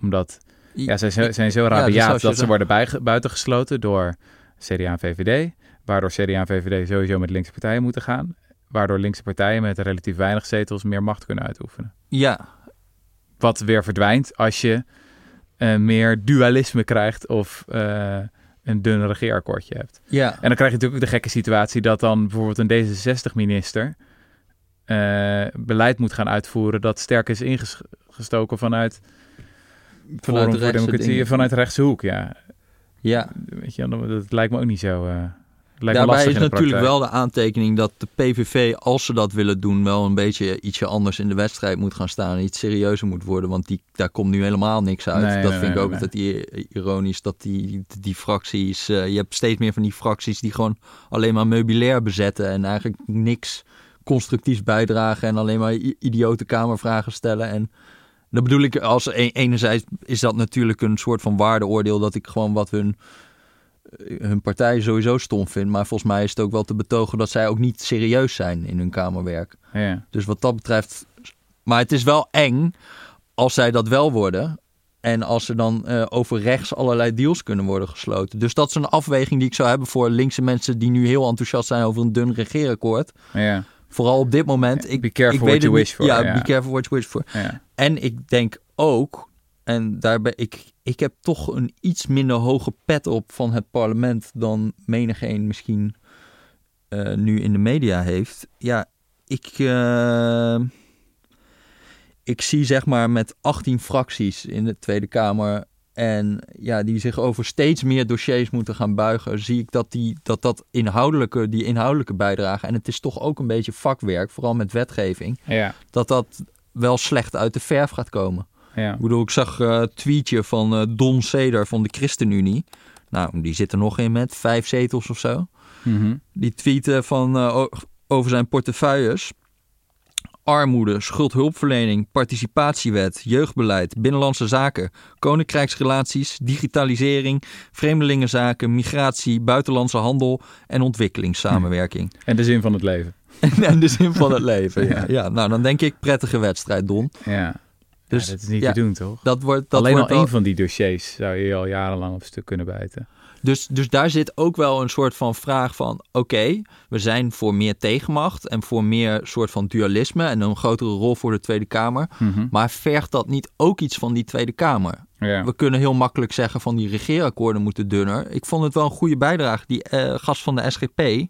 Omdat ja, zij zijn, zijn zo dus rabiaat dat ze worden buitengesloten door CDA en VVD. Waardoor CDA en VVD sowieso met linkse partijen moeten gaan. Waardoor linkse partijen met relatief weinig zetels meer macht kunnen uitoefenen. Ja, Wat weer verdwijnt als je eh, meer dualisme krijgt of eh, een dun regeerakkoordje hebt. ja. En dan krijg je natuurlijk ook de gekke situatie dat dan bijvoorbeeld een D66-minister eh, beleid moet gaan uitvoeren dat sterk is ingestoken vanuit, Vanuit Forum de voor Democratie, vanuit de rechtse hoek. Ja, ja. weet je, dat lijkt me ook niet zo. Daarbij is natuurlijk wel de aantekening dat de PVV, als ze dat willen doen, wel een beetje ietsje anders in de wedstrijd moet gaan staan. Iets serieuzer moet worden, want die, daar komt nu helemaal niks uit. Nee, dat nee, vind ik ook altijd i- ironisch, dat die, die fracties, eh, je hebt steeds meer van die fracties die gewoon alleen maar meubilair bezetten en eigenlijk niks constructiefs bijdragen en alleen maar idiote kamervragen stellen. En dat bedoel ik, als e- enerzijds is dat natuurlijk een soort van waardeoordeel dat ik gewoon wat hun hun partij sowieso stom vind. Maar volgens mij is het ook wel te betogen dat zij ook niet serieus zijn in hun kamerwerk. Ja. Dus wat dat betreft. Maar het is wel eng als zij dat wel worden. En als er dan eh, over rechts allerlei deals kunnen worden gesloten. Dus dat is een afweging die ik zou hebben voor linkse mensen die nu heel enthousiast zijn over een dun regeerakkoord. Ja. Vooral op dit moment. Ik, Be careful ik what weet you het wish niet. for, Ja, ja. be careful what you wish for. Ja. En ik denk ook, en daar ben ik, ik heb toch een iets minder hoge pet op van het parlement dan menigeen misschien eh, nu in de media heeft. Ja, ik, eh, ik zie zeg maar met 18 fracties in de Tweede Kamer en ja, die zich over steeds meer dossiers moeten gaan buigen, zie ik dat die, dat, dat inhoudelijke, die inhoudelijke bijdrage, en het is toch ook een beetje vakwerk, vooral met wetgeving, Ja. dat dat wel slecht uit de verf gaat komen. Ja. Ik bedoel, ik zag een tweetje van eh, Don Seder van de ChristenUnie. Nou, die zit er nog in met vijf zetels of zo. Mhm. Die tweette van, eh, over zijn portefeuilles. Armoede, schuldhulpverlening, participatiewet, jeugdbeleid, binnenlandse zaken, koninkrijksrelaties, digitalisering, vreemdelingenzaken, migratie, buitenlandse handel en ontwikkelingssamenwerking. En de zin van het leven. en de zin van het leven. Ja. ja, nou dan denk ik prettige wedstrijd, Don. Ja. Dus dat is niet ja, te doen, toch? dat wordt dat Alleen wordt al één van die dossiers zou je al jarenlang op stuk kunnen bijten. Dus, dus daar zit ook wel een soort van vraag van... oké, we zijn voor meer tegenmacht... en voor meer soort van dualisme... en een grotere rol voor de Tweede Kamer. Mhm. Maar vergt dat niet ook iets van die Tweede Kamer? Ja. We kunnen heel makkelijk zeggen van die regeerakkoorden moeten dunner. Ik vond het wel een goede bijdrage. Die eh, gast van de SGP,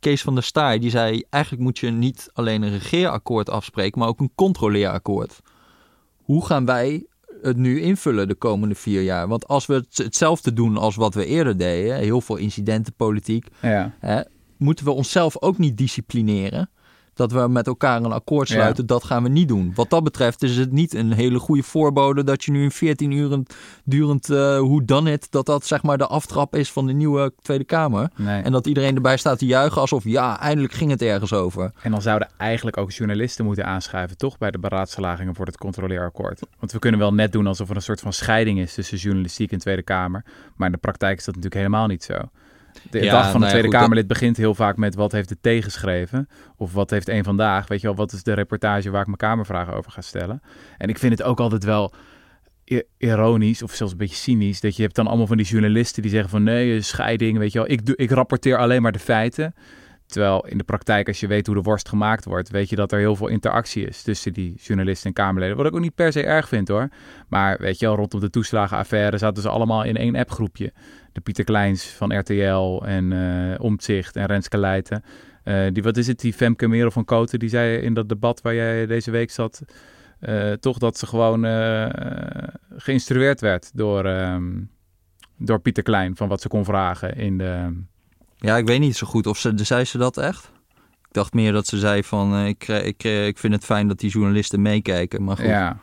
Kees van der Staaij, die zei... eigenlijk moet je niet alleen een regeerakkoord afspreken... maar ook een controleerakkoord. Hoe gaan wij het nu invullen de komende vier jaar? Want als we het- hetzelfde doen als wat we eerder deden... heel veel incidentenpolitiek... ja. Hè, moeten we onszelf ook niet disciplineren? Dat we met elkaar een akkoord Ja. sluiten, dat gaan we niet doen. Wat dat betreft is het niet een hele goede voorbode dat je nu een 14 uur durend uh, hoe dan het, dat dat zeg maar de aftrap is van de nieuwe Tweede Kamer. Nee. En dat iedereen erbij staat te juichen alsof ja, eindelijk ging het ergens over. En dan zouden eigenlijk ook journalisten moeten aanschuiven, toch? Bij de beraadslagingen voor het controleerakkoord. Want we kunnen wel net doen alsof er een soort van scheiding is tussen journalistiek en Tweede Kamer. Maar in de praktijk is dat natuurlijk helemaal niet zo. De Ja, dag van nou ja, Tweede goed, Kamerlid begint heel vaak met wat heeft het tegengeschreven. Of wat heeft een vandaag. Weet je wel, wat is de reportage waar ik mijn Kamervragen over ga stellen. En ik vind het ook altijd wel ironisch of zelfs een beetje cynisch. Dat je hebt dan allemaal van die journalisten die zeggen van nee, scheiding. Weet je wel, ik, doe, ik rapporteer alleen maar de feiten. Terwijl in de praktijk, als je weet hoe de worst gemaakt wordt, weet je dat er heel veel interactie is tussen die journalisten en Kamerleden. Wat ik ook niet per se erg vind hoor. Maar weet je wel, rondom de toeslagenaffaire zaten ze allemaal in één appgroepje. De Pieter Kleins van RTL en eh Omtzigt en Renske Leijten. Eh, die, wat is het, die Femke Merel van Koten, die zei in dat debat waar jij deze week zat, eh, toch dat ze gewoon geïnstrueerd werd door, ehm, door Pieter Klein van wat ze kon vragen in de... Ja, ik weet niet zo goed of ze, zei ze dat echt? Ik dacht meer dat ze zei van uh, ik, ik, ik vind het fijn dat die journalisten meekijken, maar goed. Ja,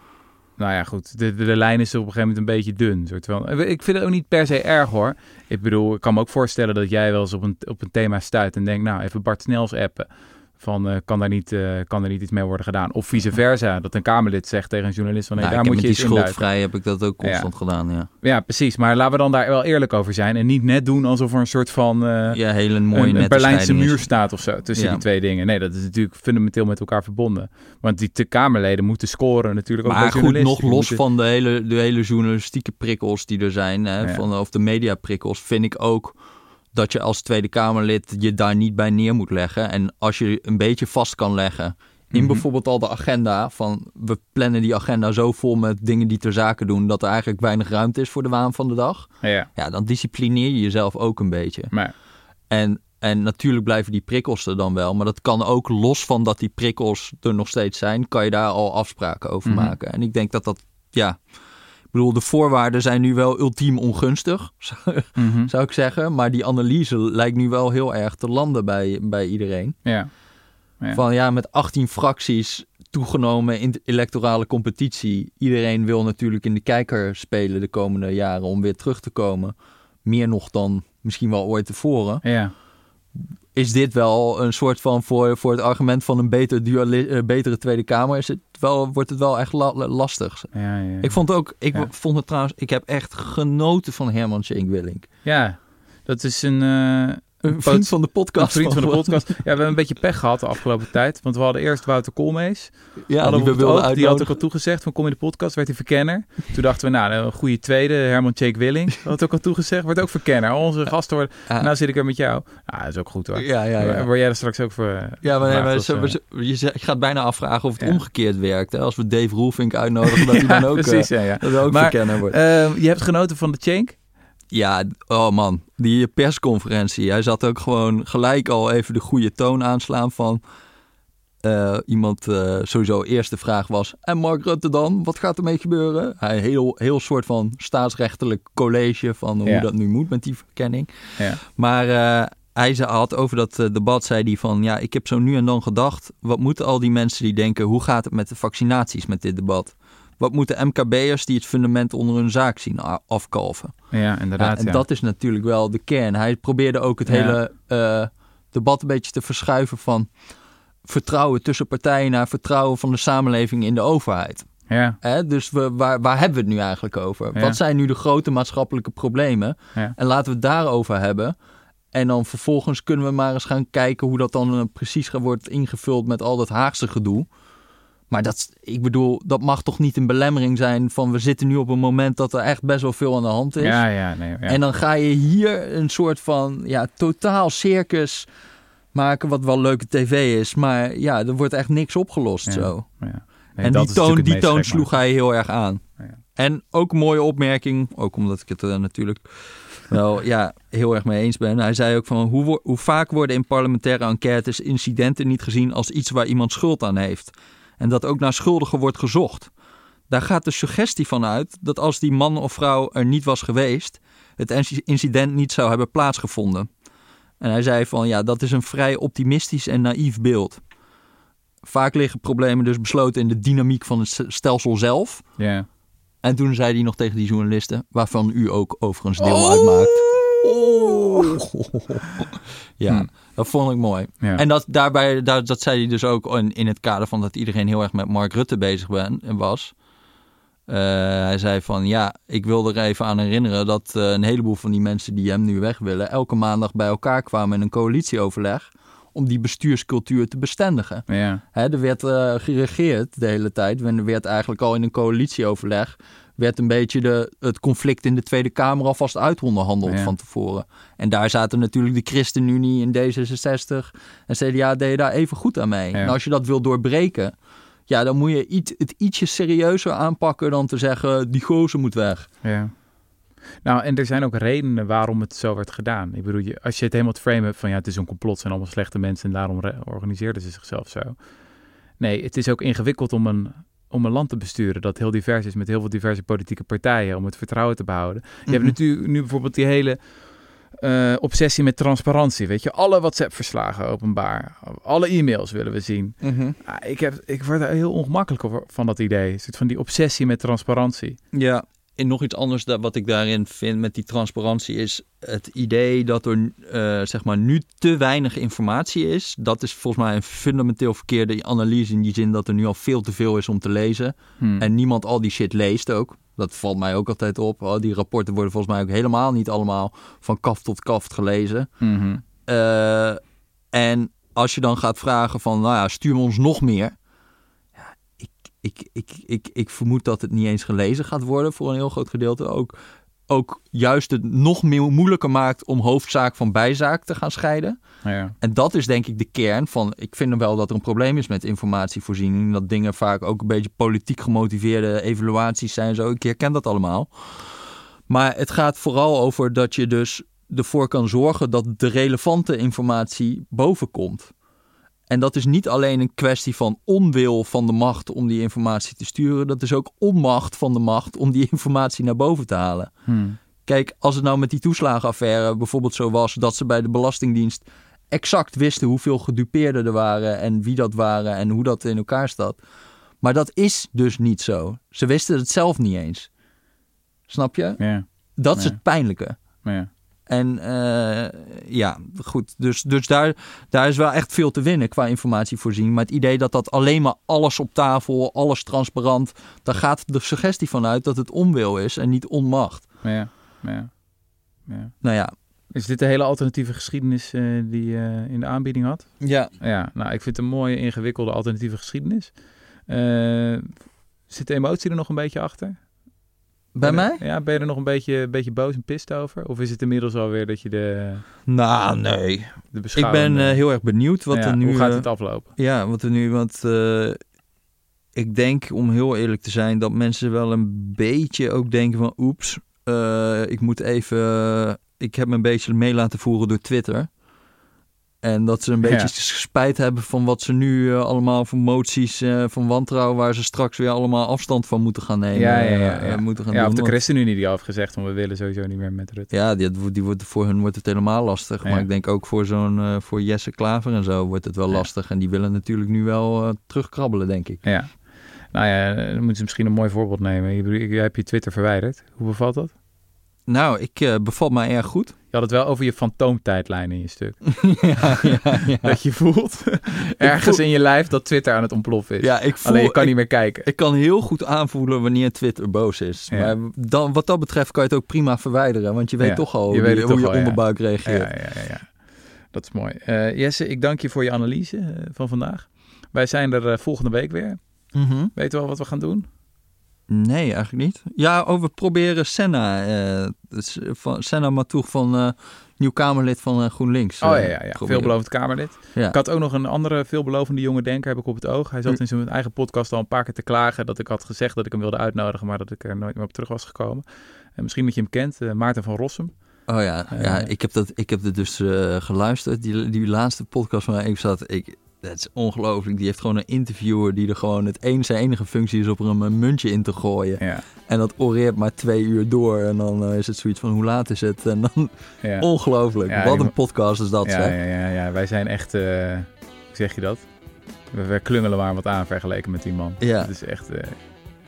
nou ja, goed. De, de, lijn is op een gegeven moment een beetje dun. Soort van. Ik vind het ook niet per se erg hoor. Ik bedoel, ik kan me ook voorstellen dat jij wel eens op een, op een thema stuit en denkt, nou, even Bart Snels appen. Van, uh, kan, daar niet, uh, kan er niet iets mee worden gedaan? Of vice versa, dat een Kamerlid zegt tegen een journalist van, nee, nou, daar moet je die schuldvrij heb ik dat ook constant ja. gedaan, ja. Ja, precies. Maar laten we dan daar wel eerlijk over zijn en niet net doen alsof er een soort van... Uh, ja, hele mooie een, een Berlijnse muur is. staat of zo tussen ja. die twee dingen. Nee, dat is natuurlijk fundamenteel met elkaar verbonden. Want die te Kamerleden moeten scoren natuurlijk ook maar goed, nog los moeten... van de hele, de hele journalistieke prikkels die er zijn, hè, ja. van, of de mediaprikkels, vind ik ook dat je als Tweede Kamerlid je daar niet bij neer moet leggen. En als je een beetje vast kan leggen in Mhm. bijvoorbeeld al de agenda, van we plannen die agenda zo vol met dingen die ter zake doen, dat er eigenlijk weinig ruimte is voor de waan van de dag. Ja, ja dan disciplineer je jezelf ook een beetje. Maar... En, en natuurlijk blijven die prikkels er dan wel, maar dat kan ook los van dat die prikkels er nog steeds zijn, kan je daar al afspraken over Mhm. maken. En ik denk dat dat, ja... Ik bedoel, de voorwaarden zijn nu wel ultiem ongunstig, zou, Mhm. zou ik zeggen. Maar die analyse lijkt nu wel heel erg te landen bij, bij iedereen. Ja. Ja. Van ja, met 18 fracties toegenomen in de electorale competitie. Iedereen wil natuurlijk in de kijker spelen de komende jaren om weer terug te komen. Meer nog dan misschien wel ooit tevoren. Ja. Is dit wel een soort van voor, voor het argument van een beter duali- uh, betere Tweede Kamer? Is het wel, wordt het wel echt la lastig. Ja, ja, Ik vond ook, ik vond het trouwens, ik heb echt genoten van Herman Schenk Willink. ja, dat is een... eh, Een vriend van de podcast. Een vriend van de podcast. Ja, we hebben een beetje pech gehad de afgelopen tijd. Want we hadden eerst Wouter Koolmees. Ja, die we had ook al toegezegd van kom in de podcast. Werd hij verkenner. Toen dachten we, nou, een goede tweede. Herman Jake Willing. Had ook al toegezegd. Wordt ook verkenner. Al onze gasten worden... Ja. Nou zit ik er met jou. Nou, dat is ook goed hoor. Ja, ja, ja. Word jij er straks ook voor... eh, Ja, maar, nee, maar als, zo- je, gaat bijna afvragen of het Ja. omgekeerd werkt. Hè? Als we Dave Roelvink uitnodigen, dat hij dan ook, precies, eh, ja, ja. dat ook Maar, verkenner wordt. Ehm, je hebt genoten van de Chank? Ja, oh man, die persconferentie. Hij zat ook gewoon gelijk al even de goede toon aanslaan van... eh, iemand, eh, sowieso eerste vraag was... En Mark Rutte dan? Wat gaat ermee gebeuren? Hij heel, heel soort van staatsrechtelijk college van hoe Ja. dat nu moet met die verkenning. Ja. Maar eh, hij had over dat debat, zei hij van... Ja, ik heb zo nu en dan gedacht... Wat moeten al die mensen die denken... Hoe gaat het met de vaccinaties met dit debat? Wat moeten MKB'ers die het fundament onder hun zaak zien afkalven? Ja, Ja, inderdaad. en ja. dat is natuurlijk wel de kern. Hij probeerde ook het Ja. hele eh, debat een beetje te verschuiven van vertrouwen tussen partijen naar vertrouwen van de samenleving in de overheid. Ja, Hè? Dus we, waar, waar hebben we het nu eigenlijk over? Ja. Wat zijn nu de grote maatschappelijke problemen? ja. En laten we het daarover hebben. En dan vervolgens kunnen we maar eens gaan kijken hoe dat dan eh, precies wordt ingevuld met al dat Haagse gedoe. Maar dat, ik bedoel, dat mag toch niet een belemmering zijn van we zitten nu op een moment dat er echt best wel veel aan de hand is. Ja, ja, nee. Ja. En dan ga je hier een soort van ja, totaal circus maken, wat wel leuke tv is. Maar ja, er wordt echt niks opgelost Ja. zo. ja. Nee, en die toon, die toon sloeg hij heel erg aan. Ja. En ook een mooie opmerking, ook omdat ik het er natuurlijk wel ja, heel erg mee eens ben. Hij zei ook van hoe, hoe vaak worden in parlementaire enquêtes incidenten niet gezien als iets waar iemand schuld aan heeft. En dat ook naar schuldigen wordt gezocht. Daar gaat de suggestie van uit dat als die man of vrouw er niet was geweest, het inci- incident niet zou hebben plaatsgevonden. En hij zei van ja, dat is een vrij optimistisch en naïef beeld. Vaak liggen problemen dus besloten in de dynamiek van het stelsel zelf. Ja. En toen zei hij nog tegen die journalisten, waarvan u ook overigens deel Oh! uitmaakt. Ja, Hm. dat vond ik mooi. Ja. En dat, daarbij, dat, dat zei hij dus ook in, in het kader van dat iedereen heel erg met Mark Rutte bezig ben, was. Eh, hij zei van ja, ik wil er even aan herinneren dat eh, een heleboel van die mensen die hem nu weg willen, elke maandag bij elkaar kwamen in een coalitieoverleg om die bestuurscultuur te bestendigen. ja. Hè, er werd eh, geregeerd de hele tijd. En er werd eigenlijk al in een coalitieoverleg... werd een beetje de, het conflict in de Tweede Kamer alvast uitonderhandeld Ja. van tevoren. En daar zaten natuurlijk de ChristenUnie in D66 en CDA deden daar even goed aan mee. Ja. En als je dat wil doorbreken... ja, dan moet je iets, het ietsje serieuzer aanpakken dan te zeggen... die gozer moet weg. Ja. Nou, en er zijn ook redenen waarom het zo werd gedaan. Ik bedoel, je, als je het helemaal het frame hebt van ja, het is een complot, het zijn allemaal slechte mensen en daarom organiseerden ze zichzelf zo. Nee, het is ook ingewikkeld om een, om een land te besturen dat heel divers is met heel veel diverse politieke partijen om het vertrouwen te behouden. Je hebt Mhm. natuurlijk nu bijvoorbeeld die hele eh, obsessie met transparantie, weet je, alle WhatsApp-verslagen openbaar, alle e-mails willen we zien. Ah, ik, heb, ik word daar heel ongemakkelijk over- van dat idee, een soort van die obsessie met transparantie. Ja, en nog iets anders dat, wat ik daarin vind met die transparantie is het idee dat er eh, zeg maar nu te weinig informatie is. Dat is volgens mij een fundamenteel verkeerde analyse in die zin dat er nu al veel te veel is om te lezen. Hmm. En niemand al die shit leest ook. Dat valt mij ook altijd op. Oh, die rapporten worden volgens mij ook helemaal niet allemaal van kaft tot kaft gelezen. Mhm. Eh, en als je dan gaat vragen van, nou ja, stuur ons nog meer. Ik, ik, ik, ik vermoed dat het niet eens gelezen gaat worden voor een heel groot gedeelte. Ook, ook juist het nog meer moeilijker maakt om hoofdzaak van bijzaak te gaan scheiden. Ja. En dat is denk ik de kern van, ik vind wel dat er een probleem is met informatievoorziening. Dat dingen vaak ook een beetje politiek gemotiveerde evaluaties zijn. Zo, ik herken dat allemaal. Maar het gaat vooral over dat je dus ervoor kan zorgen dat de relevante informatie bovenkomt. En dat is niet alleen een kwestie van onwil van de macht om die informatie te sturen. Dat is ook onmacht van de macht om die informatie naar boven te halen. Hmm. Kijk, als het nou met die toeslagenaffaire bijvoorbeeld zo was dat ze bij de Belastingdienst exact wisten hoeveel gedupeerden er waren en wie dat waren en hoe dat in elkaar staat. Maar dat is dus niet zo. Ze wisten het zelf niet eens. Snap je? Ja. Dat is het pijnlijke. Ja. En eh, ja, goed. Dus, dus daar, daar is wel echt veel te winnen qua informatievoorziening. Maar het idee dat dat alleen maar alles op tafel, alles transparant. Daar gaat de suggestie van uit dat het onwil is en niet onmacht. Ja. Ja. ja. Nou ja. Is dit de hele alternatieve geschiedenis eh, die je in de aanbieding had? Ja, Ja, nou, ik vind het een mooie, ingewikkelde alternatieve geschiedenis. Eh, zit de emotie er nog een beetje achter? Bij mij? Ja, ben je er nog een beetje, een beetje boos en pist over? Of is het inmiddels alweer dat je de, Nou, nee. de Ik ben beschouwende... eh, heel erg benieuwd wat Ja, er nu... Hoe gaat eh, het aflopen? Ja, wat er nu... Want eh, ik denk, om heel eerlijk te zijn, dat mensen wel een beetje ook denken van... Oeps, eh, ik moet even... ik heb me een beetje mee laten voeren door Twitter. En dat ze een beetje Ja. spijt hebben van wat ze nu eh, allemaal voor moties eh, van wantrouwen... waar ze straks weer allemaal afstand van moeten gaan nemen. Ja, ja, ja, eh, ja. moeten gaan Ja, of doen. de Want- ChristenUnie die al heeft gezegd van we willen sowieso niet meer met Rutte. Ja, die, die wordt, voor hun wordt het helemaal lastig. Ja. Maar ik denk ook voor zo'n voor Jesse Klaver en zo wordt het wel lastig. En die willen natuurlijk nu wel terugkrabbelen, denk ik. Ja. Nou ja, dan moeten ze misschien een mooi voorbeeld nemen. Je, jij hebt je Twitter verwijderd. Hoe bevalt dat? Nou, ik eh, bevalt mij erg goed. Je had het wel over je fantoomtijdlijn in je stuk. ja, ja, ja. Dat je voelt ergens voel- in je lijf dat Twitter aan het ontploffen is. ja, ik voel, Alleen je kan ik, niet meer kijken. ik kan heel goed aanvoelen wanneer Twitter boos is. Maar dan, wat dat betreft kan je het ook prima verwijderen. Want je weet toch al je hoe je, hoe je al, onderbuik Ja, reageert. ja, ja. Dat is mooi. Eh, Jesse, ik dank je voor je analyse eh, van vandaag. Wij zijn er volgende week weer. Mhm. Weet je wel wat we gaan doen? Nee, eigenlijk niet. Ja, oh, we proberen Senna. eh, dus, van, Senna Matoeg van eh, nieuw Kamerlid van eh, GroenLinks. Oh ja, eh, ja, ja. veelbelovend Kamerlid. Ja. Ik had ook nog een andere veelbelovende jonge denker, heb ik op het oog. Hij zat in zijn eigen podcast al een paar keer te klagen dat ik had gezegd dat ik hem wilde uitnodigen, maar dat ik er nooit meer op terug was gekomen. En misschien dat je hem kent, Maarten van Rossum. Oh ja, ja ik, heb dat, ik heb het dus geluisterd. Die, die laatste podcast waar ik zat, ik, dat is ongelooflijk. Die heeft gewoon een interviewer die er gewoon het een, zijn enige functie is op er een, muntje in te gooien. Ja, En dat oreert maar twee uur door. En dan eh, is het zoiets van hoe laat is het? En dan ja. ongelooflijk. Ja, Wat een podcast is dat ja, zeg. ja, ja, ja, wij zijn echt, eh, hoe zeg je dat? We, we klungelen maar wat aan vergeleken met die man. Ja. Het is echt, eh,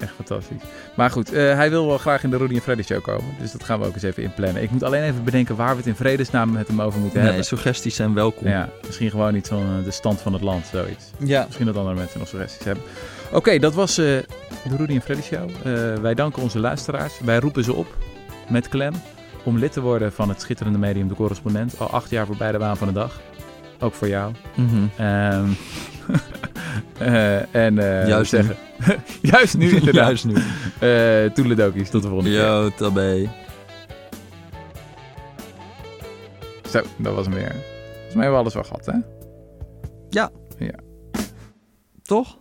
echt fantastisch. Maar goed, eh, hij wil wel graag in de Rudy en Freddy show komen. Dus dat gaan we ook eens even inplannen. Ik moet alleen even bedenken waar we het in vredesnaam met hem over moeten Nee, hebben. suggesties zijn welkom. Ja, misschien gewoon iets van eh, de stand van het land, zoiets. Ja. Misschien dat andere mensen nog suggesties hebben. Oké, dat was eh, de Rudy en Freddy Show. Wij danken onze luisteraars. Wij roepen ze op met klem om lid te worden van het schitterende medium De Correspondent. Al acht jaar voorbij de waan van de dag. Ook voor jou. Ehm, eh, en eh, Juist zeggen. Juist nu, inderdaad. Juist nu. Toedeledokies, tot de volgende keer. Yo, tabé. Zo, dat was hem weer. Volgens mij hebben we alles wel gehad, hè? Toch?